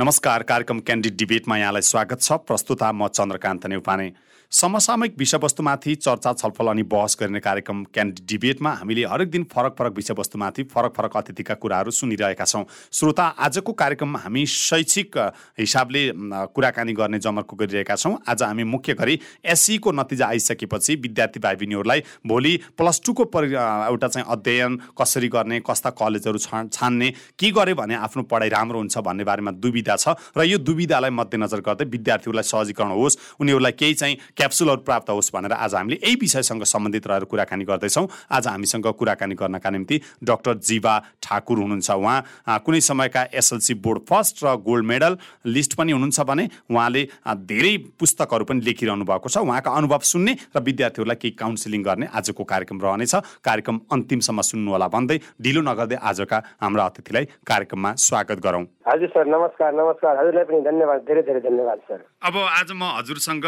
नमस्कार कार्यक्रम क्यान्डिड डिबेटमा यहाँलाई स्वागत छ। प्रस्तुता म चन्द्रकान्त नेउपाने। समसामयिक विषयवस्तुमाथि चर्चा छलफल अनि बहस गर्ने कार्यक्रम क्यान्डिड डिबेटमा हामीले हरेक दिन फरक फरक विषयवस्तुमाथि फरक फरक अतिथिका कुराहरू सुनिरहेका छौँ। श्रोता आजको कार्यक्रममा हामी शैक्षिक हिसाबले कुराकानी गर्ने जमर्को गरिरहेका छौँ। आज हामी मुख्य गरी एससीको नतिजा आइसकेपछि विद्यार्थी भाइ बहिनीहरूलाई भोलि प्लस टूको परि एउटा चाहिँ अध्ययन कसरी गर्ने कस्ता कलेजहरू छान्ने के गर्यो भने आफ्नो पढाइ राम्रो हुन्छ भन्ने बारेमा दुविधा छ। र यो दुविधालाई मध्यनजर गर्दै विद्यार्थीहरूलाई सहजीकरण होस्। उनीहरूलाई केही चाहिँ क्याप्सुलहरू प्राप्त होस् भनेर आज हामीले यही विषयसँग सम्बन्धित रहेर कुराकानी गर्दैछौँ। आज हामीसँग कुराकानी गर्नका निम्ति डाक्टर जीवा ठाकुर हुनुहुन्छ। उहाँ कुनै समयका एसएलसी बोर्ड फर्स्ट र गोल्ड मेडल लिस्ट पनि हुनुहुन्छ भने उहाँले धेरै पुस्तकहरू पनि लेखिरहनु भएको छ। उहाँका अनुभव सुन्ने र विद्यार्थीहरूलाई केही काउन्सिलिङ गर्ने आजको कार्यक्रम रहनेछ। कार्यक्रम अन्तिमसम्म सुन्नुहोला भन्दै ढिलो नगर्दै आजका हाम्रा अतिथिलाई कार्यक्रममा स्वागत गरौँ। हजुर सर नमस्कार नमस्कार। हजुरलाई पनि धन्यवाद धेरै धेरै धन्यवाद सर। अब आज म हजुरसँग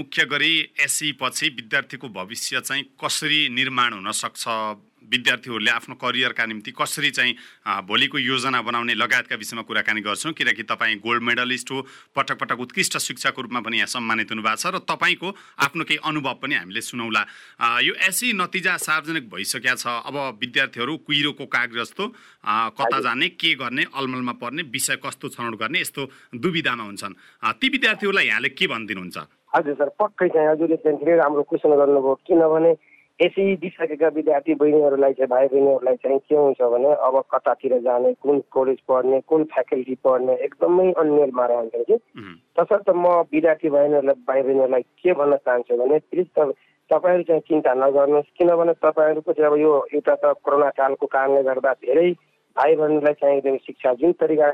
मुख्य गरी एससी पछि विद्यार्थीको भविष्य चाहिँ कसरी निर्माण हुन सक्छ? विद्यार्थीहरूले आफ्नो करियरका निम्ति कसरी चाहिँ भोलिको योजना बनाउने लगायतका विषयमा कुराकानी गर्छौँ? किनकि तपाईँ गोल्ड मेडलिस्ट हो पटक पटक उत्कृष्ट शिक्षाको रूपमा पनि यहाँ सम्मानित हुनुभएको छ र तपाईँको आफ्नो केही अनुभव पनि हामीले सुनौला। यो एसई नतिजा सार्वजनिक भइसकेका छ। अब विद्यार्थीहरू कुहिरोको काग जस्तो कता जाने के गर्ने अलमलमा पर्ने विषय कस्तो छनौट गर्ने यस्तो दुविधामा हुन्छन्। ती विद्यार्थीहरूलाई यहाँले के भनिदिनुहुन्छ? हजुर सर पक्कै चाहिँ हजुरले चाहिँ धेरै राम्रो क्वेसन गर्नुभयो। किनभने यसै दिइसकेका विद्यार्थी बहिनीहरूलाई चाहिँ भाइ बहिनीहरूलाई चाहिँ के हुन्छ भने अब कतातिर जाने कुन कलेज पढ्ने कुन फ्याकल्टी पढ्ने एकदमै अन्यलमा रहन्छ कि। तसर्थ म विद्यार्थी बहिनीहरूलाई भाइ बहिनीहरूलाई के भन्न चाहन्छु भने प्लिज त तपाईँहरू चाहिँ चिन्ता नगर्नुहोस्। किनभने तपाईँहरूको चाहिँ अब यो एउटा त कोरोना कालको कारणले गर्दा धेरै भाइ बहिनीलाई चाहिँ एकदमै शिक्षा जुन तरिका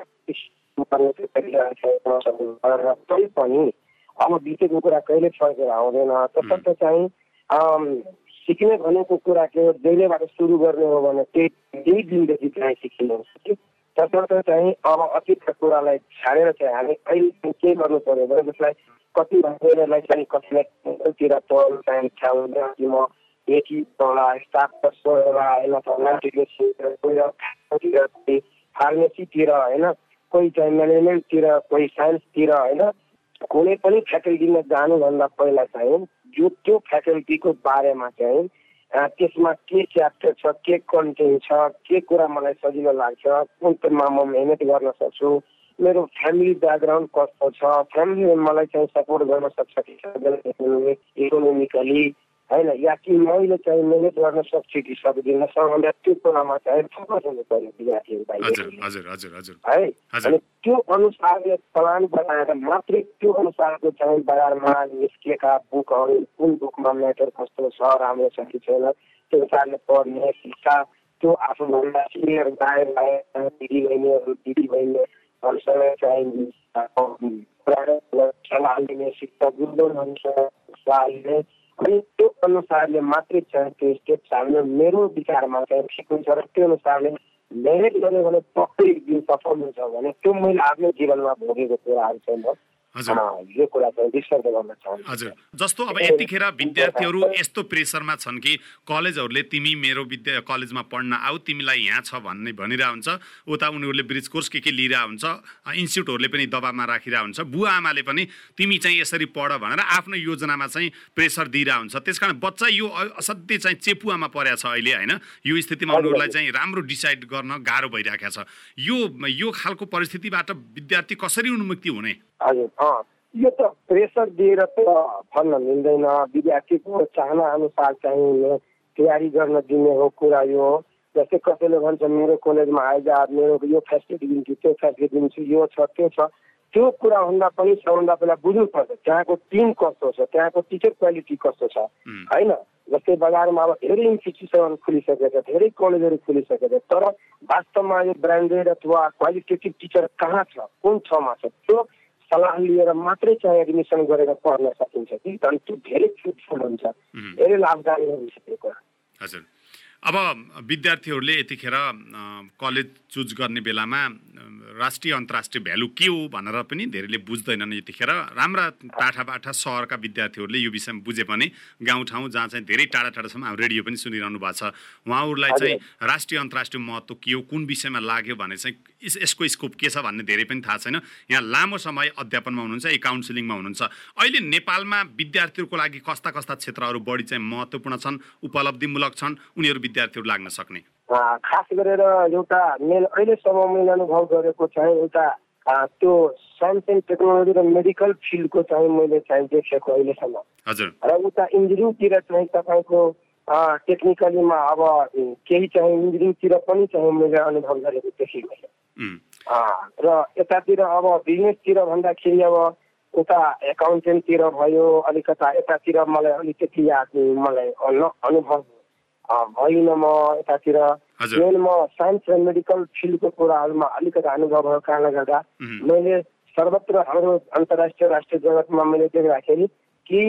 पनि अब बितेको कुरा कहिले फर्केर आउँदैन। तसर्थ चाहिँ सिक्ने भनेको कुरा के हो जहिलेबाट सुरु गर्ने हो भने त्यही त्यही दिनदेखि चाहिँ सिकिनुहुन्छ कि तसर्थ चाहिँ अब अतीतका कुरालाई छाडेर चाहिँ हामी अहिले के गर्नु पर्यो भने जसलाई कति महिनालाई चाहिँ कतिलाई पढ्नु चाहिँ इच्छा कि म एटी होला स्टाफ होला होइन फार्मेसीतिर होइन कोही चाहिँ म्यानेजमेन्टतिर कोही साइन्सतिर होइन कुनै पनि फ्याकल्टीमा जानुभन्दा पहिला चाहिँ जो त्यो फ्याकल्टीको बारेमा चाहिँ त्यसमा के च्याप्टर छ के कन्टेन्ट छ के कुरा मलाई सजिलो लाग्छ कुनमा म मेहनत गर्न सक्छु मेरो फ्यामिली ब्याकग्राउन्ड कस्तो छ फ्यामिलीले मलाई चाहिँ सपोर्ट गर्न सक्छ कि इकोनोमिकली होइन या कि मैले चाहिँ मेहनत गर्न सक्छु कि सक्दिनँ। सबभन्दा त्यो कुरामा चाहिँ फोकस हुनु पर्यो विद्यार्थीहरू है? अनि त्यो अनुसारले प्लान बनाएर मात्रै त्यो अनुसारको चाहिँ बजारमा निस्किएका बुकहरू कुन बुकमा म्याटर कस्तो छ राम्रो छ कि छैन त्यो अनुसारले पढ्ने शिक्षा त्यो आफूभन्दा सिनियर गायकलाई दिदी बहिनीहरू दिदी बहिनीहरूसँग चाहिँ सल्लाह लिने शिक्षा गुरुजनहरूसँग सल्लाह लिने अनि त्यो अनुसारले मात्रै चाहिँ त्यो स्टेप चाल्नु मेरो विचारमा चाहिँ ठिक हुन्छ र त्यो अनुसारले मेहनत गर्यो भने पक्कै दिन सफल हुन्छ भने त्यो मैले आफ्नो जीवनमा भोगेको कुराहरू चाहिँ म यो कुरा चाहिँ विस्तार गर्न चाहन्छु। हजुर। जस्तो अब यतिखेर विद्यार्थीहरू यस्तो प्रेसरमा छन् कि कलेजहरूले तिमी मेरो विद्या कलेजमा पढ्न आऊ तिमीलाई यहाँ छ भन्ने भनिरहेको हुन्छ उता उनीहरूले ब्रिज कोर्स के के लिइरहेको हुन्छ इन्स्टिट्युटहरूले पनि दबाबमा राखिरहेको हुन्छ बुवा आमाले पनि तिमी चाहिँ यसरी पढ भनेर आफ्नो योजनामा चाहिँ प्रेसर दिइरहेको हुन्छ त्यस कारण बच्चा यो असाध्यै चाहिँ चेपुवामा परेको छ अहिले होइन? यो स्थितिमा उनीहरूलाई चाहिँ राम्रो डिसाइड गर्न गाह्रो भइरहेको छ। यो यो खालको परिस्थितिबाट विद्यार्थी कसरी उन्मुक्ति हुने? हजुर यो त प्रेसर दिएर त भन्न मिल्दैन विद्यार्थीको चाहना अनुसार चाहिँ तयारी गर्न दिने हो कुरा यो हो जस्तै कसैले भन्छ मेरो कलेजमा आइज मेरो यो फेसिलिटी दिन्छु त्यो फेसिलिटी दिन्छु यो छ त्यो छ त्यो कुराभन्दा पनि सबभन्दा पहिला बुझ्नुपर्छ त्यहाँको टिम कस्तो छ त्यहाँको टिचर क्वालिटी कस्तो छ होइन जस्तै बजारमा अब धेरै इन्स्टिट्युसनहरू खुलिसकेको छ धेरै कलेजहरू खुलिसकेको छ तर वास्तवमा यो ब्रान्डेड अथवा क्वालिटेटिभ टिचर कहाँ छ कुन ठाउँमा छ त्यो सल्लाह लिएर मात्रै चाहिँ एडमिसन गरेर पढ्न सकिन्छ कि अनि त्यो धेरै फ्रुटफुल हुन्छ। धेरै लाभदायी हुन्छ त्यो कुरा। हजुर। अब विद्यार्थीहरूले यतिखेर कलेज चुज गर्ने बेलामा राष्ट्रिय अन्तर्राष्ट्रिय भ्यालु के हो भनेर पनि धेरैले बुझ्दैनन् यतिखेर। राम्रा टाठाबाठा सहरका विद्यार्थीहरूले यो विषयमा बुझे पनि गाउँठाउँ जहाँ चाहिँ धेरै टाढा टाढासम्म रेडियो पनि सुनिरहनु भएको छ। उहाँहरूलाई चाहिँ राष्ट्रिय अन्तर्राष्ट्रिय महत्त्व के हो कुन विषयमा लाग्यो भने चाहिँ यसको स्कोप के छ भन्ने धेरै पनि थाहा छैन। यहाँ लामो समय अध्यापनमा हुनुहुन्छ ए काउन्सिलिङमा हुनुहुन्छ। अहिले नेपालमा विद्यार्थीहरूको लागि कस्ता कस्ता क्षेत्रहरू बढी चाहिँ महत्त्वपूर्ण छन् उपलब्धिमूलक छन् उनीहरू विद्यार्थीहरू लाग्न सक्ने? खास गरेर एउटा मैले अहिलेसम्म मैले अनुभव गरेको चाहिँ एउटा त्यो साइन्स एन्ड टेक्नोलोजी र मेडिकल फिल्डको चाहिँ मैले चाहिँ देखेको अहिलेसम्म। र उता इन्जिनियरिङतिर चाहिँ तपाईँको टेक्निकलीमा अब केही चाहिँ इन्जिनियरिङतिर पनि चाहिँ मैले अनुभव गरेको देखिएको र यतातिर अब बिजनेसतिर भन्दाखेरि अब उता एकाउन्टेन्टतिर भयो अलिकता यतातिर मलाई अलिकति मलाई अनुभव भइन म यतातिर। मेन म साइन्स र मेडिकल फिल्डको कुराहरूमा अलिकति अनुभव भएको कारणले गर्दा मैले सर्वत्र हाम्रो अन्तर्राष्ट्रिय राष्ट्रिय जगतमा मैले देख्दाखेरि कि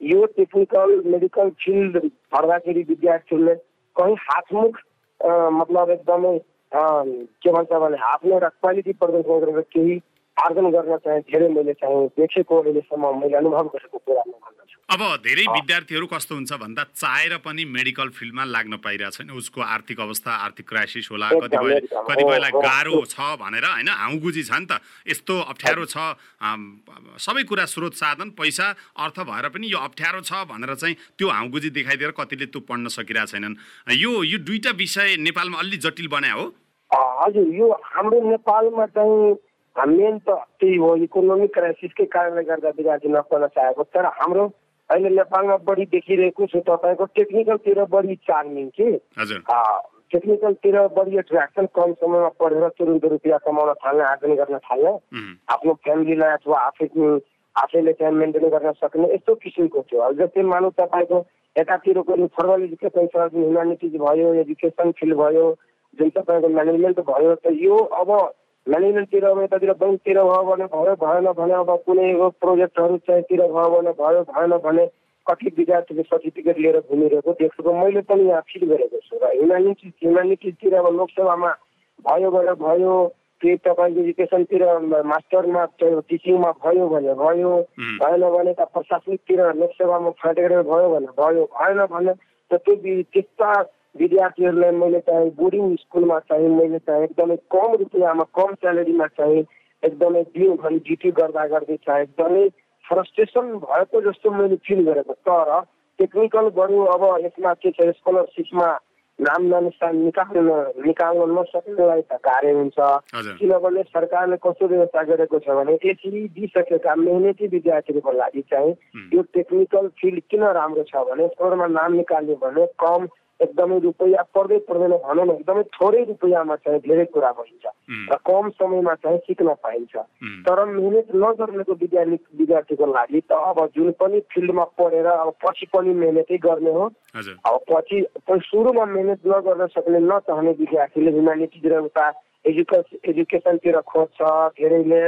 यो टेक्निकल मेडिकल फिल्ड पढ्दाखेरि विद्यार्थीहरूले कहीँ हातमुख मतलब एकदमै के भन्छ भने आफ्नो एउटा क्वालिटी प्रदर्शन गरेर केही आर्जन गर्न चाहिँ धेरै मैले चाहिँ देखेको अहिलेसम्म मैले अनुभव गरेको कुरा अब धेरै विद्यार्थीहरू कस्तो हुन्छ भन्दा चाहेर पनि मेडिकल फिल्डमा लाग्न पाइरहेको छैन उसको आर्थिक अवस्था आर्थिक क्राइसिस होला कतिपय कतिपयलाई गाह्रो छ भनेर होइन हाउगुजी छ नि त। यस्तो अप्ठ्यारो छ सबै कुरा स्रोत साधन पैसा अर्थ भएर पनि यो अप्ठ्यारो छ भनेर चाहिँ त्यो हाउगुजी देखाइदिएर कतिले त्यो पढ्न सकिरहेको छैनन् यो यो दुईवटा विषय नेपालमा अलि जटिल बनायो हो। हजुर यो हाम्रो नेपालमा चाहिँ मेन त त्यही हो इकोनोमिक क्राइसिसकै कारणले गर्दा विद्यार्थी नपढ्न चाहेको तर हाम्रो अहिले नेपालमा बढी देखिरहेको छु तपाईँको टेक्निकलतिर बढी चार्मिङ कि टेक्निकलतिर बढी एट्र्याक्सन कम समयमा पढेर तुरुन्त रुपियाँ कमाउन थाल्ने आर्जन गर्न थाल्ने आफ्नो फ्यामिलीलाई अथवा आफै आफैले त्यहाँ मेन्टेन गर्न सक्ने यस्तो किसिमको थियो अब जस्तै मानौँ तपाईँको यतातिरको फर्मल एजुकेसन ह्युमानिटिज भयो एजुकेसन फिल्ड भयो जुन तपाईँको म्यानेजमेन्ट भयो त यो अब म्यानेजमेन्टतिर अब यतातिर ब्याङ्कतिर भयो भने भयो भएन भने अब कुनै प्रोजेक्टहरू चाहिँतिर भयो भने भयो भएन भने कति विद्यार्थीले सर्टिफिकेट लिएर घुमिरहेको देखेको मैले पनि यहाँ फिल गरेको छु र ह्युम्यानिटिज ह्युम्यानिटिजतिर अब लोकसेवामा भयो भने भयो केही तपाईँको एजुकेसनतिर मास्टरमा टिचिङमा भयो भने भयो भएन भने त प्रशासनिकतिर लोकसेवामा फाटेर भयो भने भयो भएन भने त त्यो त्यस्ता विद्यार्थीहरूलाई मैले चाहिँ बोर्डिङ स्कुलमा चाहिँ मैले चाहिँ एकदमै कम रुपियाँमा कम स्यालेरीमा चाहिँ एकदमै दिनभरि ड्युटी गर्दा गर्दै चाहिँ एकदमै फ्रस्ट्रेसन भएको जस्तो मैले फिल गरेको। तर टेक्निकल बरु अब यसमा के छ स्कलरसिपमा नाम नानुसार निकाल्न निकाल्न नसक्नेलाई त कार्य हुन्छ। किनभने सरकारले कस्तो व्यवस्था गरेको छ भने यसरी दिइसकेका मेहनती विद्यार्थीहरूको लागि चाहिँ यो टेक्निकल फिल्ड किन राम्रो छ भने स्कोरमा नाम निकाल्यो भने कम एकदमै रुपियाँ पर्दै पर्दैन भनौँ न एकदमै थोरै रुपियाँमा चाहिँ धेरै कुरा भइन्छ र कम समयमा चाहिँ सिक्न पाइन्छ। तर मिहिनेत नगर्नेको विद्यार्थी विद्यार्थीको लागि त अब जुन पनि फिल्डमा पढेर अब पछि पनि मेहनतै गर्ने हो। अब पछि सुरुमा मेहनत नगर्न सक्ने नचाहने विद्यार्थीले ह्युम्यानिटिज र उता एजुके एजुकेसनतिर खोज्छ धेरैले।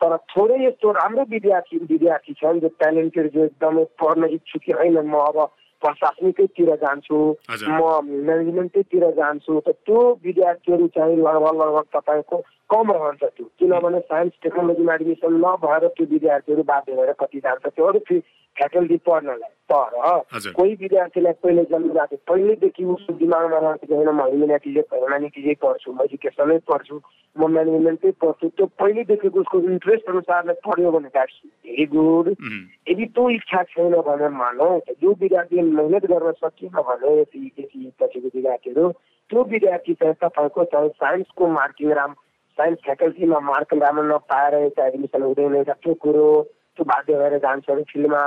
तर थोरै यस्तो राम्रो विद्यार्थी विद्यार्थी छन् जो ट्यालेन्टेड जो एकदमै पढ्न इच्छुक होइन म अब प्रशासनिकैतिर जान्छु म म्यानेजमेन्टैतिर जान्छु त त्यो विद्यार्थीहरू चाहिँ लगभग लगभग तपाईँको कम रहन्छ त्यो। किनभने साइन्स टेक्नोलोजीमा एडमिसन नभएर त्यो विद्यार्थीहरू बाध्य भएर कति जान्छ त्यो अरू फ्याकल्टी पढ्नलाई तर कोही विद्यार्थीलाई पहिले जन्मिरहेको पहिल्यैदेखि उसको दिमागमा रहेको होइन म ह्युमेनिटिजै ह्युमेनिटिजै पढ्छु म एजुकेसनै पढ्छु म म्यानेजमेन्टै पढ्छु त्यो पहिल्यैदेखि उसको इन्ट्रेस्ट अनुसारले पढ्यो भने द्याट्स भेरी गुड यदि त्यो इच्छा छैन भने मानौ जो विद्यार्थीले मेहनत गर्न सकिएन भने यति पछिको विद्यार्थीहरू त्यो विद्यार्थी चाहिँ तपाईँको चाहिँ साइन्सको मार्किङ राम साइन्स फ्याकल्टीमा मार्क राम्रो नपाएर यता एडमिसन हुँदैन त्यो कुरो। त्यो बाध्य भएर जान्छ अरे फिल्डमा।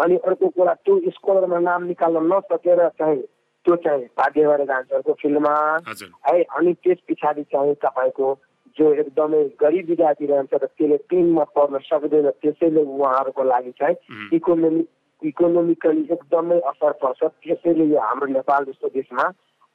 अनि अर्को कुरा त्यो स्कोलरमा नाम निकाल्न नसकेर चाहिँ त्यो चाहिँ बाध्य भएर जान्छ अर्को फिल्डमा। है अनि त्यस पछाडि चाहिँ तपाईँको जो एकदमै गरिब विद्यार्थी रहन्छ र त्यसले टिममा पढ्न सक्दैन त्यसैले उहाँहरूको लागि चाहिँ इकोनोमिक इकोनोमिकली एकदमै असर पर्छ। त्यसैले यो हाम्रो नेपाल जस्तो देशमा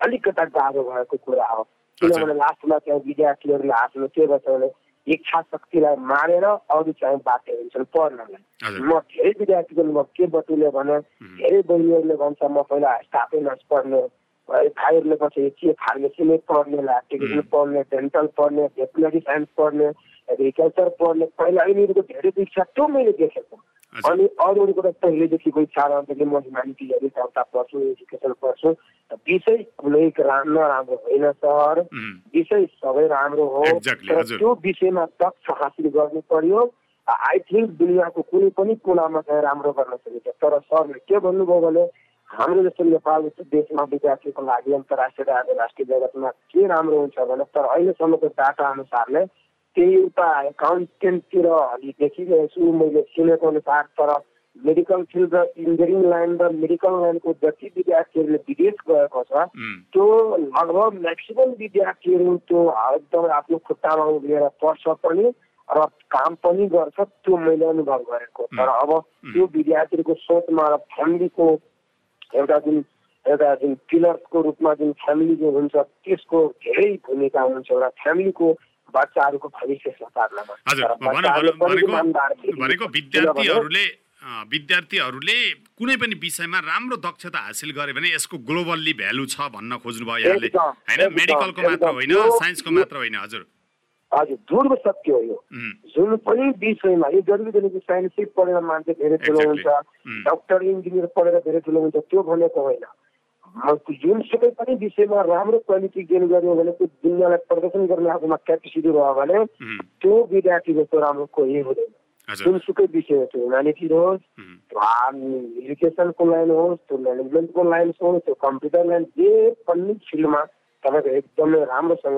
अलिकता गाह्रो भएको कुरा हो। किनभने लास्टमा त्यहाँ विद्यार्थीहरूले आफ्नो के गर्छ भने इच्छा शक्तिलाई मारेर अरू चाहिँ बाटो हुन्छन् पढ्नलाई। म धेरै विद्यार्थीको म के बटुले भने धेरै बहिनीहरूले भन्छ म पहिला स्टाफै नर्स पढ्ने भाइहरूले पछि के फार्मेसी पढ्नेलाई टेक्निकल पढ्ने डेन्टल पढ्ने भेटनरी साइन्स पढ्ने एग्रिकल्चर पढ्ने पहिला यिनीहरूको धेरै इच्छा त्यो मैले देखेको। अनि अरूहरूको त पहिल्यैदेखिको इच्छा रहन्छ कि म ह्युमानिटिजहरू एउटा पढ्छु एजुकेसन पढ्छु विषय कुनै नराम्रो होइन सर। विषय सबै राम्रो हो। तर त्यो विषयमा दक्ष हासिल गर्नु पर्यो। आई थिङ्क दुनियाँको कुनै पनि कुनामा चाहिँ राम्रो गर्न सकिन्छ। तर सरले के भन्नुभयो भने हाम्रो जस्तो नेपाल जस्तो देशमा विद्यार्थीको लागि अन्तर्राष्ट्रिय राष्ट्रिय जगतमा के राम्रो हुन्छ भने तर अहिलेसम्मको डाटा अनुसारले त्यही एउटा एकाउन्टेन्टतिर अलि देखिरहेको छु मैले सुनेको अनुसार तर मेडिकल फिल्ड र इन्जिनियरिङ लाइन र मेडिकल लाइनको जति विद्यार्थीहरूले विदेश गएको छ त्यो लगभग म्याक्सिमम् विद्यार्थीहरू त्यो एकदम आफ्नो खुट्टामा उभिएर पढ्छ पनि र काम पनि गर्छ त्यो मैले अनुभव गरेको। तर अब त्यो विद्यार्थीहरूको सोचमा र फ्यामिलीको एउटा जुन एउटा जुन पिलर्सको रूपमा जुन फ्यामिली जो हुन्छ त्यसको धेरै भूमिका हुन्छ। एउटा फ्यामिलीको बच्चाहरूको भविष्य भनेको विद्यार्थीहरूले विद्यार्थीहरूले कुनै पनि विषयमा राम्रो दक्षता हासिल गरे भने यसको ग्लोबल्ली भ्यालु छ भन्न खोज्नुभयो यहाँले। होइन? मेडिकलको मात्र होइन साइन्सको मात्र होइन हजुर। हजुर ध्रुव सत्य हो यो। जुन पनि विषयमा यो जरुरी छैन कि साइन्सै पढेर मान्छे धेरै ठुलो हुन्छ डक्टर इन्जिनियर पढेर धेरै ठुलो हुन्छ त्यो भनेको होइन। जुनसुकै पनि विषयमा राम्रो क्वालिटी गेन गर्यो भने त्यो दुनियाँलाई प्रदर्शन गर्ने आफूमा क्यापेसिटी रह्यो भने त्यो विद्यार्थी जस्तो राम्रो कोही हुँदैन। जुनसुकै विषय त्यो ह्युम्यानिटी होस् एजुकेसनको लाइन होस् त्यो म्यानेजमेन्टको लाइन होस् त्यो कम्प्युटर लाइन जे पनि फिल्डमा एकदमै राम्रोसँग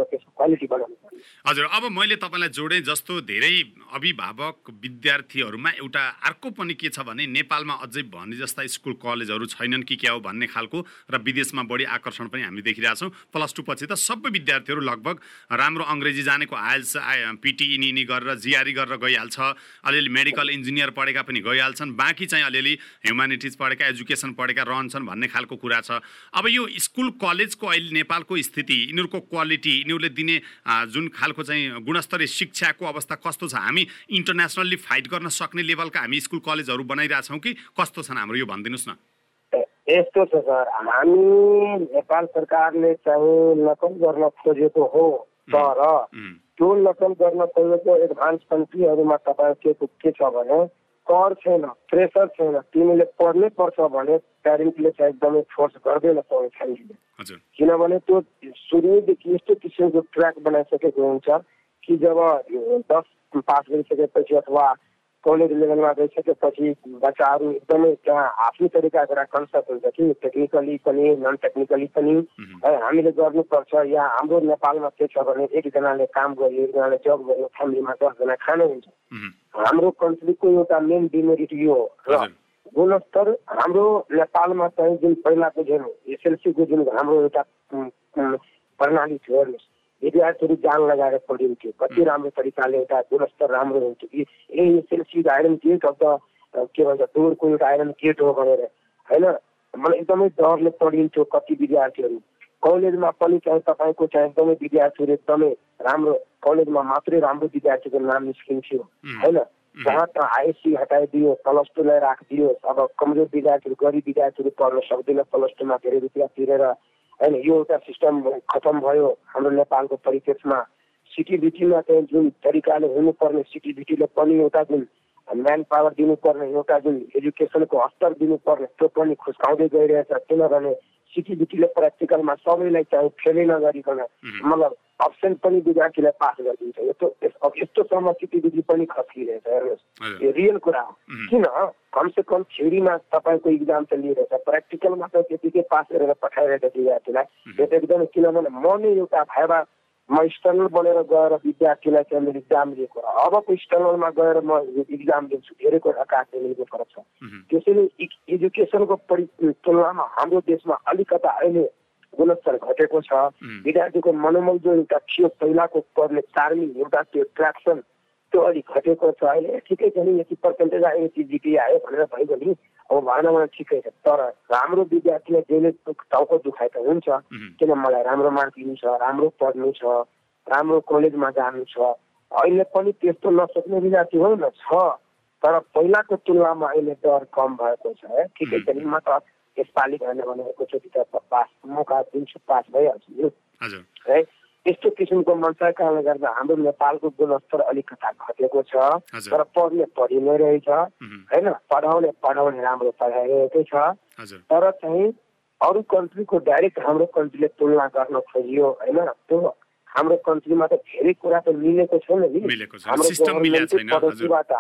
हजुर अब मैले तपाईँलाई जोडेँ जस्तो धेरै अभिभावक विद्यार्थीहरूमा एउटा अर्को पनि के छ भने नेपालमा अझै भने जस्ता स्कुल कलेजहरू छैनन् कि क्या हो भन्ने खालको र विदेशमा बढी आकर्षण पनि हामी देखिरहेछौँ। प्लस टू पछि त सबै विद्यार्थीहरू लगभग राम्रो अङ्ग्रेजी जानेको आइएल्स पिटी इनि गरेर जिआरई गरेर गइहाल्छ अलिअलि मेडिकल इन्जिनियर पढेका पनि गइहाल्छन् बाँकी चाहिँ अलिअलि ह्युमानिटिज पढेका एजुकेसन पढेका रहन्छन् भन्ने खालको कुरा छ। अब यो स्कुल कलेजको अहिले नेपालको स्थिति यिनीहरूको क्वालिटी यिनीहरूले दिने जुन खालको चाहिँ गुणस्तरीय शिक्षाको अवस्था कस्तो छ हामी इन्टरनेसनल्ली फाइट गर्न सक्ने लेभलका हामी स्कुल कलेजहरू बनाइरहेछौँ कि कस्तो छन् हाम्रो यो भनिदिनुहोस् न। यस्तो छ सर हामी नेपाल सरकारले चाहिँ नकल गर्न खोजेको हो तर त्यो नकल गर्न खोजेको एडभान्स कन्ट्रीहरूमा तपाईँको के छ भने कर छैन प्रेसर छैन। तिमीले पढ्नै पर्छ भने प्यारेन्टले चाहिँ एकदमै फोर्स गर्दैन पाउने फ्यामिलीले किनभने त्यो सुरुदेखि यस्तो किसिमको ट्र्याक बनाइसकेको हुन्छ कि जब दस पास गरिसकेपछि अथवा कलेज लेभलमा गइसकेपछि बच्चाहरू एकदमै त्यहाँ आफ्नै तरिकाको एउटा कन्सेप्ट हुन्छ कि टेक्निकली पनि नन टेक्निकली पनि है हामीले गर्नुपर्छ। यहाँ हाम्रो नेपालमा के छ भने एकजनाले काम गर्यो एकजनाले जब गर्यो फ्यामिलीमा दसजना खाने हुन्छ। हाम्रो कन्ट्रीको एउटा मेन डिमेरिट यो हो। र गुणस्तर हाम्रो नेपालमा चाहिँ जुन पहिलाको जुन एसएलसीको जुन हाम्रो एउटा प्रणाली थियो हेर्नुहोस्। विद्यार्थीहरू जान लगाएर पढिन्थ्यो कति राम्रो तरिकाले एउटा गुणस्तर राम्रो हुन्थ्यो कि a SLC iron gate of the के भन्छ डोरको एउटा आइरन गेट हो भनेर। होइन? मलाई एकदमै डरले पढिन्थ्यो कति विद्यार्थीहरू। कलेजमा पनि चाहिँ तपाईँको चाहिँ एकदमै विद्यार्थीहरू एकदमै राम्रो कलेजमा मात्रै राम्रो विद्यार्थीको नाम निस्किन्थ्यो। होइन? जहाँ त आइएससी हटाइदियो प्लस टूलाई राखिदियो अब कमजोर विद्यार्थीहरू गरिब विद्यार्थीहरू पढ्न सक्दैन प्लस टूमा धेरै रुपियाँ तिरेर होइन यो एउटा सिस्टम खतम भयो। हाम्रो नेपालको परिप्रेक्षमा सिटिभिटीमा चाहिँ जुन तरिकाले हुनुपर्ने सिटिभिटीले पनि एउटा जुन म्यान पावर दिनुपर्ने एउटा जुन एजुकेसनको स्तर दिनुपर्ने त्यो पनि खुस्काउँदै गइरहेछ। किनभने सिटिभिटीले प्र्याक्टिकलमा सबैलाई चाहिँ फेलै नगरिकन मतलब अप्सन पनि विद्यार्थीलाई पास गरिदिन्छ। यस्तो यस्तोसम्म सिटिभिटी पनि खस्किरहेछ हेर्नुहोस्। यो रियल कुरा हो। किन? कमसे कम थ्योरीमा तपाईँको इक्जाम त लिइरहेछ। प्र्याक्टिकलमा त त्यतिकै पास गरेर पठाइरहेछ विद्यार्थीलाई। यो त एकदमै किनभने म नै एउटा भाइबा म स्टर्नल बनेर गएर विद्यार्थीलाई चाहिँ मैले इक्जाम दिएको अबको स्टर्नलमा गएर म इक्जाम दिन्छु धेरै कुरा एकाडेमीको फरक छ। त्यसैले एजुकेसनको परि तुलनामा हाम्रो देशमा अलिकता अहिले गुणस्तर घटेको छ। विद्यार्थीको मनोबल जो एउटा थियो पहिलाको पढ्ने चार्मी एउटा त्यो ट्र्याक्सन त्यो अलिक घटेको छ अहिले। ठिकै छ नि यति पर्सेन्टेज आयो यति जिपी आयो भनेर भइगयो नि। अब भएन मलाई ठिकै छ। तर राम्रो विद्यार्थीलाई जहिले टाउको दुखाइ त हुन्छ। किन मलाई राम्रो मार्क लिनु छ राम्रो पढ्नु छ राम्रो कलेजमा जानु छ? अहिले पनि त्यस्तो नसक्ने विद्यार्थी होइन छ। तर पहिलाको तुलनामा अहिले डर कम भएको छ है। ठिकै छ नि म त यसपालि भएन भने एकैचोटि त पास मौका दिन्छु पास भइहाल्छु है। यस्तो किसिमको मनसाय कारणले गर्दा हाम्रो नेपालको गुणस्तर अलिकता घटेको छ तर पढ्ने पढि नै रहेछ होइन? पढाउने पढाउने राम्रो पढाइरहेकै छ। तर चाहिँ अरू कन्ट्रीको डाइरेक्ट हाम्रो कन्ट्रीले तुलना गर्न खोजियो होइन? त्यो हाम्रो कन्ट्रीमा त धेरै कुरा त मिलेको छैन नि। हाम्रो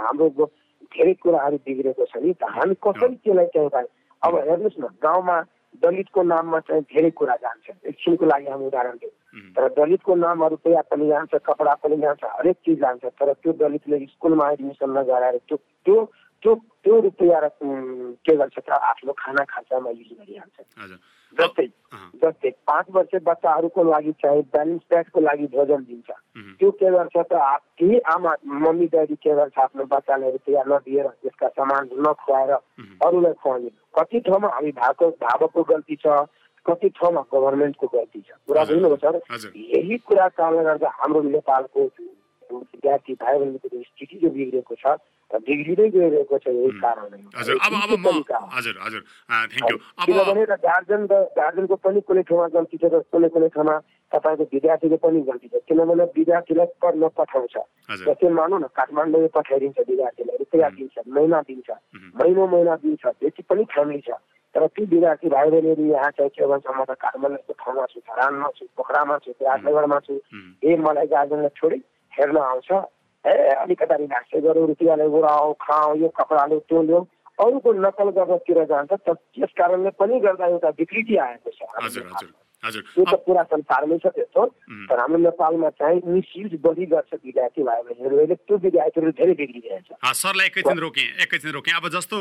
हाम्रो धेरै कुराहरू बिग्रेको छ नि। त हामी कसरी त्यसलाई चाहिँ अब हेर्नुहोस् न गाउँमा दलितको नाममा चाहिँ धेरै कुरा जान्छ। एकछिनको लागि हामी उदाहरण दिउँ। तर दलितको नाममा रुपियाँ पनि जान्छ कपडा पनि जान्छ हरेक चिज जान्छ। तर त्यो दलितले स्कुलमा एडमिसन नगराएर त्यो त्यो त्यो त्यो रुपियाँ के गर्छ त? आफ्नो खाना खर्चमा युज गरिहाल्छ जस्तै जस्तै पाँच वर्ष बच्चाहरूको लागि चाहिँ ब्यालेन्स डाइटको लागि भोजन दिन्छ। त्यो के गर्छ त? केही आमा मम्मी ड्याडी के गर्छ? आफ्नो बच्चालाई रुपियाँ नदिएर त्यसका सामान नखुवाएर अरूलाई खुवाउने। कति ठाउँमा हामी भएको भावको गल्ती छ। कति ठाउँमा गभर्मेन्टको गल्ती छ? कुरा। बुझ्नुभयो सर। यही कुरा कारणले गर्दा हाम्रो नेपालको विद्यार्थी भाइ बहिनीको स्थिति जो बिग्रेको छ बिग्रिँदै गइरहेको छ यही कारण नै हो। हजुर। हजुर। थ्याङ्क यू किनभने र गार्जेन र गार्जेनको पनि कुनै ठाउँमा गल्ती छ र कुनै कुनै ठाउँमा तपाईँको विद्यार्थीको पनि गल्ती छ। किनभने विद्यार्थीलाई पढ्न पठाउँछ। जस्तै मानौँ न काठमाडौँ पठाइदिन्छ विद्यार्थीलाई रुपियाँ दिन्छ महिना दिन्छ। महिना महिना दिन्छ त्यति पनि फ्यामिली छ। तर ती विद्यार्थी भाइ बहिनीहरू यहाँ चाहिँ के भन्छ म त काठमाडौँ जस्तो ठाउँमा छु धरानमा छु पोखरामा छु राजनगरमा छु। ए मलाई गार्जेनले छोडी हेर्न आउँछ। ए अलिकता रिल्याक्सै गरौँ रुपियाँले उडाऊ खाऊ यो कपडा ल्याऊ त्यो ल्याऊ अरूको नकल गर्नतिर जान्छ। त्यस कारणले पनि गर्दा एउटा विकृति आएको छ। त्यो त पुरा संसारमै छ त्यस्तो। तर हाम्रो नेपालमा चाहिँ मिसयुज बढी गर्छ विद्यार्थी भाइ बहिनीहरूले त्यो विद्यार्थीहरू धेरै बिग्रिरहेछ। सरलाई एकैछिन रोकेँ एकैछिन रोकेँ। अब जस्तो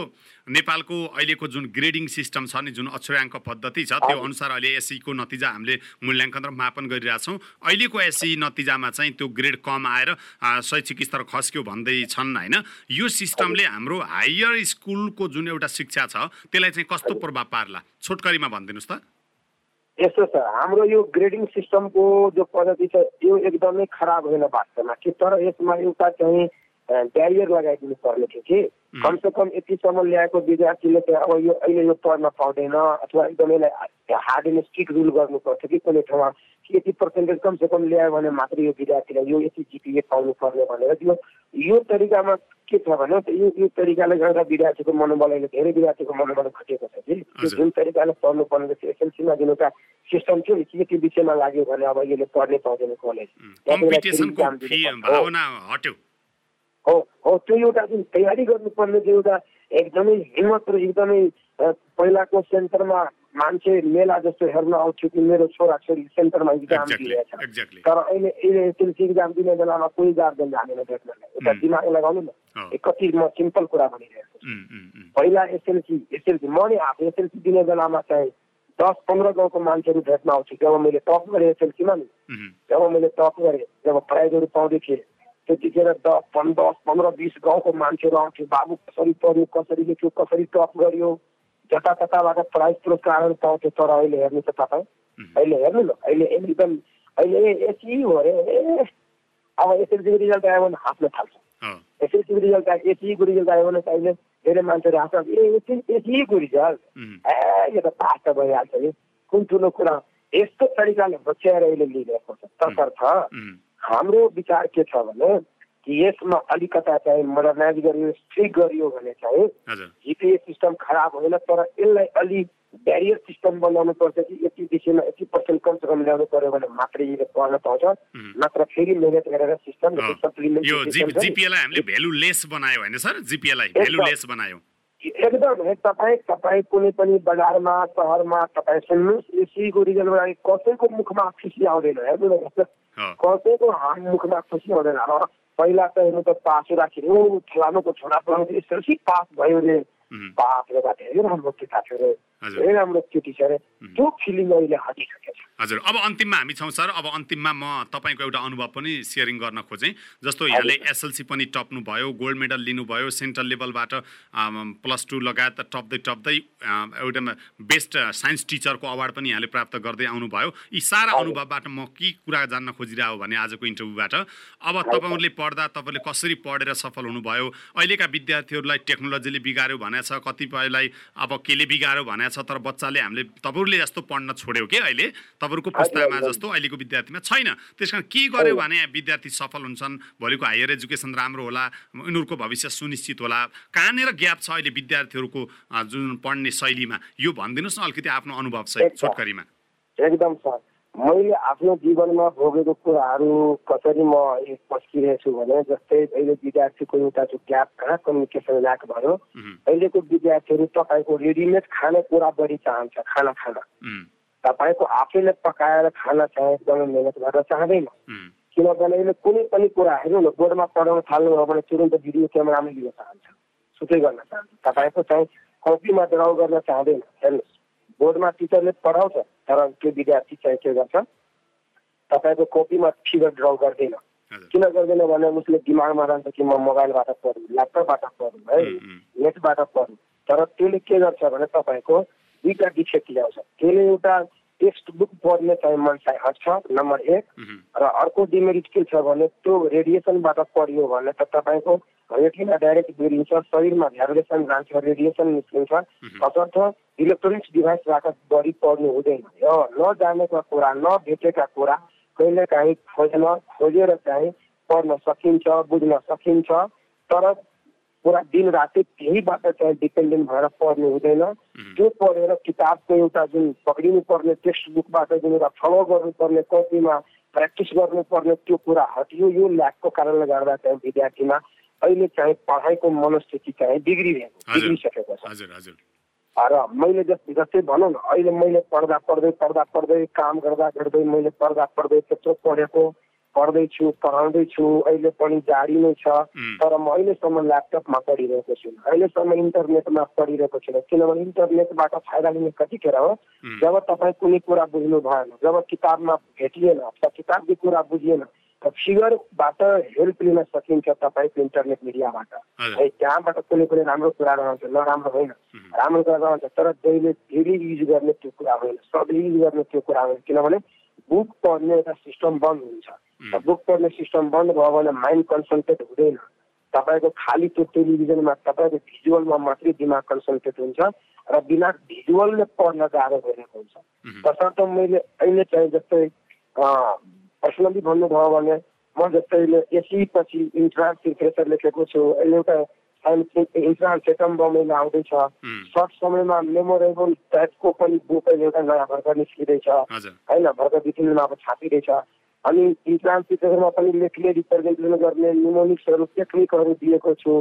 नेपालको अहिलेको जुन ग्रेडिङ सिस्टम छ नि जुन अक्षराङ्क पद्धति छ त्यो अनुसार अहिले एससीको नतिजा हामीले मूल्याङ्कन र मापन गरिरहेछौँ। अहिलेको एससी नतिजामा चाहिँ त्यो ग्रेड कम आएर शैक्षिक स्तर खस्क्यो भन्दै छन् होइन? यो सिस्टमले हाम्रो हायर स्कुलको जुन एउटा शिक्षा छ त्यसलाई चाहिँ कस्तो प्रभाव पार्ला? छोटकरीमा भनिदिनुहोस् त। यस्तो छ हाम्रो यो ग्रेडिङ सिस्टमको जो पद्धति छ यो एकदमै खराब होइन वास्तवमा कि तर यसमा एउटा चाहिँ ब्यारियर लगाइदिनु पर्ने थियो कि। कमसे कम यतिसम्म ल्याएको विद्यार्थीले चाहिँ अब यो अहिले यो पढ्न पाउँदैन अथवा एकदम यसलाई हार्ड एन्ड स्ट्रिक्ट रुल गर्नुपर्छ कि कुनै ठाउँमा कि यति पर्सेन्टेज कमसे कम ल्यायो भने मात्र यो विद्यार्थीलाई यो यति जिपिए पाउनु पर्ने भनेर यो यो तरिकामा के छ भने यो यो तरिकाले गर्दा विद्यार्थीको मनोबल अहिले धेरै विद्यार्थीको मनोबल घटेको छ कि। त्यो। जुन तरिकाले पढ्नु पर्ने थियो एसएलसीमा जुन एउटा सिस्टम थियो यति विषयमा लाग्यो भने अब यसले पढ्नै पाउँदैन कलेज। भावना हट्यो। हो हो त्यो एउटा जुन तयारी गर्नुपर्ने त्यो एउटा एकदमै हिम्मत र एकदमै पहिलाको सेन्टरमा मान्छे मेला जस्तो हेर्न आउँथ्यो कि मेरो छोराछोरी सेन्टरमा इक्जाम एक्ज्याक्टली तर अहिले एसएलसी इक्जाम दिने बेलामा कोही गार्जेन जानेन भेट्नलाई एउटा। दिमाग लगाउनु न। कति म सिम्पल कुरा भनिरहेको छु। पहिला एसएलसी एसएलसी म नि आफू एसएलसी दिने बेलामा चाहिँ दस पन्ध्र गाउँको मान्छेहरू भेट्न आउँछु जब मैले टप गरेँ एसएलसीमा नि जब मैले टप गरेँ जब प्राइजहरू पाउँदै थिएँ त्यतिखेर दस पन्ध्र दस पन्ध्र बिस गाउँको मान्छेहरू आउँथ्यो बाबु कसरी पढ्यो कसरी लेख्यो कसरी टप गर्यो जतातताबाट प्राइज पुरस्कारहरू पाउँथ्यो। तर अहिले हेर्नु त तपाईँ अहिले हेर्नु न अहिले एकदम अहिले यति हो अरे अब एसएलसीको रिजल्ट आयो भने हाँस्न थाल्छ। एसएलसीको रिजल्ट आयो एसीको रिजल्ट आयो भने त अहिले धेरै मान्छेहरू हाँस्छ ए एसी एसीको रिजल्ट? ए यो त पास त भइहाल्छ नि कुन ठुलो कुरा? यस्तो तरिकाले होच्याएर अहिले लिइरहेको छ। तसर्थ हाम्रो विचार के छ भने कि यसमा अलिकता चाहिँ मोडर्नाइज गरियो स्ट्रिक गरियो भने चाहिँ हजुर। जिपिए सिस्टम खराब होइन तर यसलाई अलि ब्यारियर सिस्टम बनाउनु पर्छ कि यति विषयमा यति पर्सेन्ट कमसे कम ल्याउनु पर्यो भने मात्रै यसले पढ्न पाउँछ। नत्र फेरि मेहनत गरेर सिस्टम हामीले भ्यालु लेस बनायो होइन सर? जिपिएलाई भ्यालु लेस बनायो। एकदम है तपाईँ तपाईँ कुनै पनि बजारमा सहरमा तपाईँ सुन्नुहोस् यो लागि कसैको मुखमा खुसी आउँदैन हेर्नु न कसैको मुखमा खुसी आउँदैन। अब पहिला त हेर्नु त पास राखेर फलानुको छोरा पढाउँथ्यो एसएलसी पास भयो रे। उम्, बाप रे धेरै राम्रो केटा थियो रे। हजुर धेरै राम्रो केटी छ त्यो फिलिङ अहिले हटिसकेको छ। हजुर अब अन्तिममा हामी छौँ सर। अब अन्तिममा म तपाईँको एउटा अनुभव पनि सेयरिङ गर्न खोजेँ। जस्तो यहाँले एसएलसी पनि टप्नु भयो गोल्ड मेडल लिनुभयो सेन्ट्रल लेभलबाट प्लस टू लगायत टप्दै टप्दै एउटा बेस्ट साइन्स टिचरको अवार्ड पनि यहाँले प्राप्त गर्दै आउनुभयो। यी सारा अनुभवबाट म के कुरा जान्न खोजिरहेको भने आजको इन्टरभ्यूबाट? अब तपाईँहरूले पढ्दा तपाईँले कसरी पढेर सफल हुनुभयो? अहिलेका विद्यार्थीहरूलाई टेक्नोलोजीले बिगाऱ्यो भनेको छ कतिपयलाई अब केले बिगाऱ्यो भनेको भइरहेछ तर बच्चाले हामीले तपाईँहरूले जस्तो पढ्न छोड्यो कि अहिले? तपाईँहरूको पुस्तामा। जस्तो अहिलेको विद्यार्थीमा छैन। त्यस कारण के गर्यो भने विद्यार्थी सफल हुन्छन् भोलिको हायर एजुकेसन राम्रो होला उनीहरूको भविष्य सुनिश्चित होला। कहाँनिर ग्याप छ अहिले विद्यार्थीहरूको जुन पढ्ने शैलीमा? यो भनिदिनुहोस् न अलिकति आफ्नो अनुभव सहित। छोटकरीमा। एकदम सर। मैले आफ्नो जीवनमा भोगेको कुराहरू कसरी म अहिले पस्किरहेको छु भने जस्तै अहिले विद्यार्थीको एउटा जो ग्याप कहाँ कम्युनिकेसन ल्याक भयो अहिलेको विद्यार्थीहरू तपाईँको रेडिमेड खानेकुरा बढी चाहन्छ खाना खाना। तपाईँको आफैले पकाएर खाना चाहिँ एकदमै मिहिनेत गरेर चाहँदैन। किनभने अहिले कुनै पनि कुरा हेर्नु न बोर्डमा पढाउन थाल्नुभयो भने तुरन्त भिडियो क्यामेरामा लिन चाहन्छ। सुटै गर्न चाहन्छ। तपाईँको चाहिँ कपीमा ड्र गर्न चाहँदैन। हेर्नुहोस्। बोर्डमा टिचरले पढाउँछ। तर त्यो विद्यार्थी चाहिँ के गर्छ? तपाईँको कपीमा फिगर ड्र गर्दैन। किन गर्दैन भने उसले दिमागमा रहन्छ कि म मोबाइलबाट पढौँ ल्यापटपबाट पढौँ है? नेटबाट पढौँ तर त्यसले के गर्छ भने तपाईँको दुईटा डिफेक्ट ल्याउँछ। त्यसले एउटा टेक्स्ट बुक पढ्ने चाहिँ मनसाई हट्छ नम्बर एक र अर्को डिमेरिट के छ भने त्यो रेडिएसनबाट पढ्यो भने त तपाईँको रेटिना डाइरेक्ट बिग्रिन्छ शरीरमा भ्याब्रेसन जान्छ रेडिएसन निस्किन्छ तसर्थ इलेक्ट्रोनिक्स डिभाइसबाट बढी पढ्नु हुँदैन यो नजानेका कुरा नभेटेका कुरा कहिले काहीँ खोज्न खोजेर चाहिँ पढ्न सकिन्छ बुझ्न सकिन्छ तर पुरा दिन राति त्यहीबाट चाहिँ डिपेन्डेन्ट भएर पढ्नु हुँदैन त्यो पढेर किताबको एउटा जुन पक्रिनु पर्ने टेक्स्ट बुकबाट जुन एउटा फलो गर्नुपर्ने कपीमा प्र्याक्टिस गर्नुपर्ने त्यो कुरा हटियो यो ल्याकको कारणले गर्दा चाहिँ विद्यार्थीमा अहिले चाहिँ पढाइको मनस्थिति चाहिँ बिग्रिरहेको। बिग्रिसकेको छ। र मैले जस जस्तै भनौँ न अहिले मैले पढ्दा पढ्दै पढ्दा पढ्दै काम गर्दा गर्दै मैले पढ्दा पढ्दै त्यत्रो पढेको पढ्दैछु पढाउँदैछु अहिले पनि जारी नै छ। तर म अहिलेसम्म ल्यापटपमा पढिरहेको छु। अहिलेसम्म इन्टरनेटमा पढिरहेको छु किनभने इन्टरनेटबाट फाइदा लिने कतिखेर हो जब तपाईँ कुनै कुरा बुझ्नु भएन जब किताबमा भेटिएन अथवा किताबको कुरा बुझिएन त फिगरबाट हेल्प लिन सकिन्छ तपाईँको इन्टरनेट मिडियाबाट। है त्यहाँबाट कुनै कुनै राम्रो कुरा रहन्छ नराम्रो होइन। राम्रो कुरा रहन्छ तर जहिले धेरै युज गर्ने त्यो कुरा होइन। सबले युज गर्ने त्यो कुरा होइन। किनभने बुक पढ्ने एउटा सिस्टम बन्द हुन्छ। बुक पढ्ने सिस्टम बन्द भयो भने माइन्ड कन्सन्ट्रेट हुँदैन। तपाईँको खालि त्यो टेलिभिजनमा तपाईँको भिजुअलमा मात्रै दिमाग कन्सन्ट्रेट हुन्छ र बिना भिजुअलले पढ्न गाह्रो भइरहेको हुन्छ। तसर्थ मैले अहिले चाहिँ जस्तै पर्सनली भन्नुभयो भने म जस्तै एसी पछि इन्ट्रान्स प्रिपरेसन लेखेको छु। अहिले एउटा इन्ट्रान्स सेप्टेम्बर महिना आउँदैछ सर्ट समयमा मेमोरेबल टाइपको पनि बुक अहिले एउटा नयाँ भर्खर निस्किँदैछ। होइन भर्खर दुई तिन दिनमा अब छापिँदैछ। अनि प्रिपरेसनमा पनि लेख्ने रिप्रेजेन्टेसन गर्ने निमोनिक्सहरू टेक्निकहरू दिएको छु।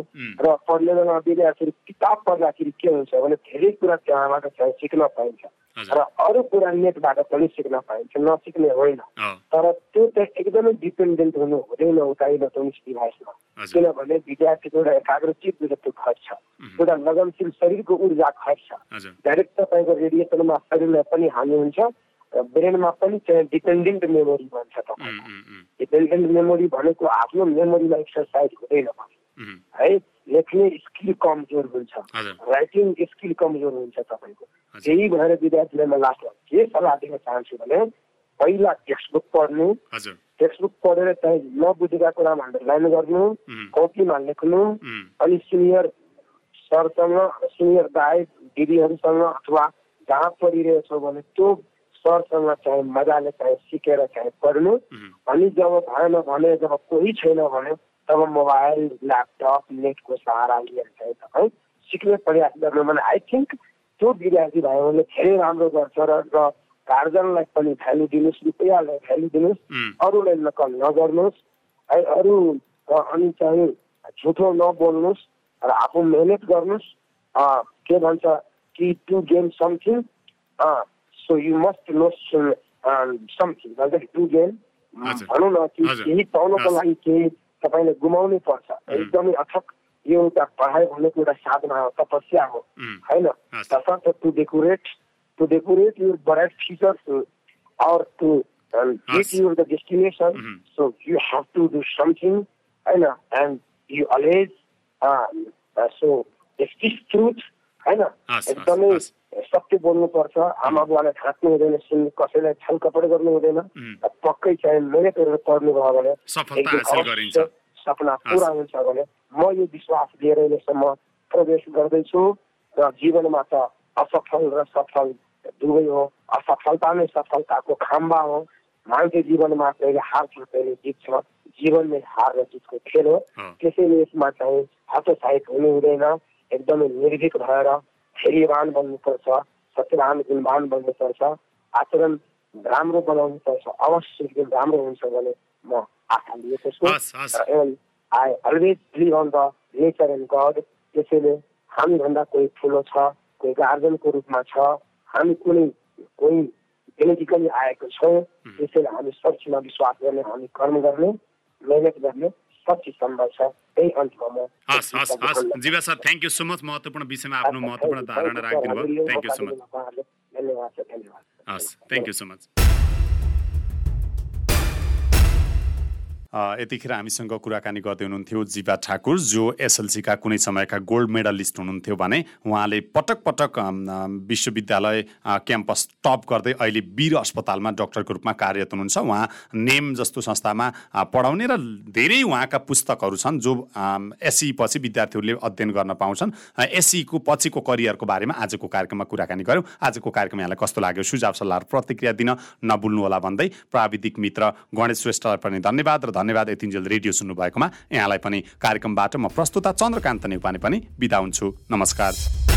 र पढ्ने बेलामा विद्यार्थीहरू किताब पढ्दाखेरि के हुन्छ भने धेरै कुरा त्यहाँबाट चाहिँ सिक्न पाइन्छ। र अरू कुरा नेटबाट पनि सिक्न पाइन्छ नसिक्ने होइन। तर त्यो चाहिँ एकदमै डिपेन्डेन्ट हुनु हुँदैन उता इलेक्ट्रोनिक्स डिभाइसमा। किनभने विद्यार्थीको एउटा एकाग्रचित खर्च उम्, एउटा लगनशील शरीरको ऊर्जा खर्च हजुर। डाइरेक्ट तपाईँको रेडिएसनमा शरीरलाई पनि हानि हुन्छ। र ब्रेनमा पनि डिपेन्डेन्ट मेमोरी भन्छ तपाईँ डिपेन्डेन्ट मेमोरी भनेको आफ्नो मेमोरीमा एक्सर्साइज हुँदैन है लेख्ने स्किल कमजोर हुन्छ राइटिङ स्किल कमजोर हुन्छ तपाईँको त्यही भएर विद्यार्थीलाई म लास्टमा के सल्लाह दिन चाहन्छु भने पहिला टेक्स्ट बुक पढ्नु टेक्स्ट बुक पढेर चाहिँ नबुझेका कुरामा अन्डरलाइन गर्नु कपीमा लेख्नु अनि सिनियर सरसँग सिनियर दाई दिदीहरूसँग अथवा जहाँ पढिरहेछौ भने त्यो सरसँग चाहिँ मजाले चाहिँ सिकेर चाहिँ पढ्नु। अनि जब भएन भने जब कोही छैन भने तब मोबाइल ल्यापटप नेटको सहारा लिएर चाहिँ तपाईँ सिक्ने प्रयास गर्नु। भने आई थिङ्क त्यो विद्यार्थी भाइहरूले धेरै राम्रो गर्छ र र गार्जनलाई पनि भ्यालु दिनुहोस् रुपियाँलाई भ्यालु दिनुहोस् अरूलाई नकल नगर्नुहोस् है अरू अनि चाहिँ झुठो नबोल्नुहोस् र आफू मेहनत गर्नुहोस्। के भन्छ कि to gain something so you must know something भन्छ टु गेन हजुर। भनौँ न कि हजुर। केही पाउनको हस्। लागि केही तपाईँले गुमाउनै पर्छ एकदमै अथक यो एउटा पढाइ भनेको एउटा साधना हो तपस्या हो उम्, होइन हस्। तसर्थ to decorate to decorate your bright futures uh, or to um, get Yes. you the destination. Mhm. So you have to do something, होइन and you always uh, uh, so speak truth, होइन हस्, एकदमै हस्, सत्य बोल्नुपर्छ आमा बुवालाई ढाँट्नु हुँदैन सुन कसैलाई छल कपड गर्नु हुँदैन पक्कै चाहिँ मिहिनेत गरेर पढ्नु भयो भने सपना पुरा हुन्छ भने म यो विश्वास लिएर अहिलेसम्म प्रवेश गर्दैछु र जीवनमा त असफल र सफल दुवै हो। असफलता नै सफलताको खाम्बा हो। मान्छे जीवनमा कहिले हार्छ कहिले जित्छ जीवन नै हार र जितको खेल हो। त्यसैले यसमा चाहिँ हतोत्साहित हुनु हुँदैन एकदमै निर्भीक भएर धैर्यवान बन्नुपर्छ सत्यवान गुणवान बन्नुपर्छ आचरण राम्रो बनाउनु पर्छ अवश्य एकदम राम्रो हुन्छ भने म आशा लिएको छु। I always believe on the nature and God त्यसैले हामीभन्दा कोही ठुलो छ कोही गार्जनको रूपमा छ हामी कुनै कोही जेनेटिकली आएको छौँ त्यसैले हामी सच्चीमा विश्वास गर्ने हामी कर्म गर्ने मेहनत गर्ने सच्ची सम्भव छ। त्यही अन्तमा म हस् हस् हस्। Jiva sir thank you so much महत्त्वपूर्ण विषयमा आफ्नो महत्त्वपूर्ण धारणा राखिदिनु भयो थ्याङ्क यू सो मच धन्यवाद सर। धन्यवाद। हस् थ्याङ्क यू सो मच यतिखेर हामीसँग कुराकानी गर्दै हुनुहुन्थ्यो जीवा ठाकुर जो एसएलसीका कुनै समयका गोल्ड मेडलिस्ट हुनुहुन्थ्यो भने उहाँले पटक पटक विश्वविद्यालय क्याम्पस टप गर्दै अहिले वीर अस्पतालमा डक्टरको रूपमा कार्यरत हुनुहुन्छ। उहाँ नेम जस्तो संस्थामा पढाउने र धेरै उहाँका पुस्तकहरू छन् जो एसई पछि विद्यार्थीहरूले अध्ययन गर्न पाउँछन्। एसईको पछिको करियरको बारेमा आजको कार्यक्रममा कुराकानी गऱ्यौँ आजको कार्यक्रम यहाँलाई कस्तो लाग्यो? सुझाव सल्लाह प्रतिक्रिया दिन नभुल्नुहोला भन्दै प्राविधिक मित्र गणेश श्रेष्ठलाई पनि धन्यवाद र धन्यवाद यतिन्जेल रेडियो सुन्नुभएकोमा। यहाँलाई पनि कार्यक्रमबाट म प्रस्तुता चन्द्रकान्त नेउपाने पनि बिदा हुन्छु। नमस्कार।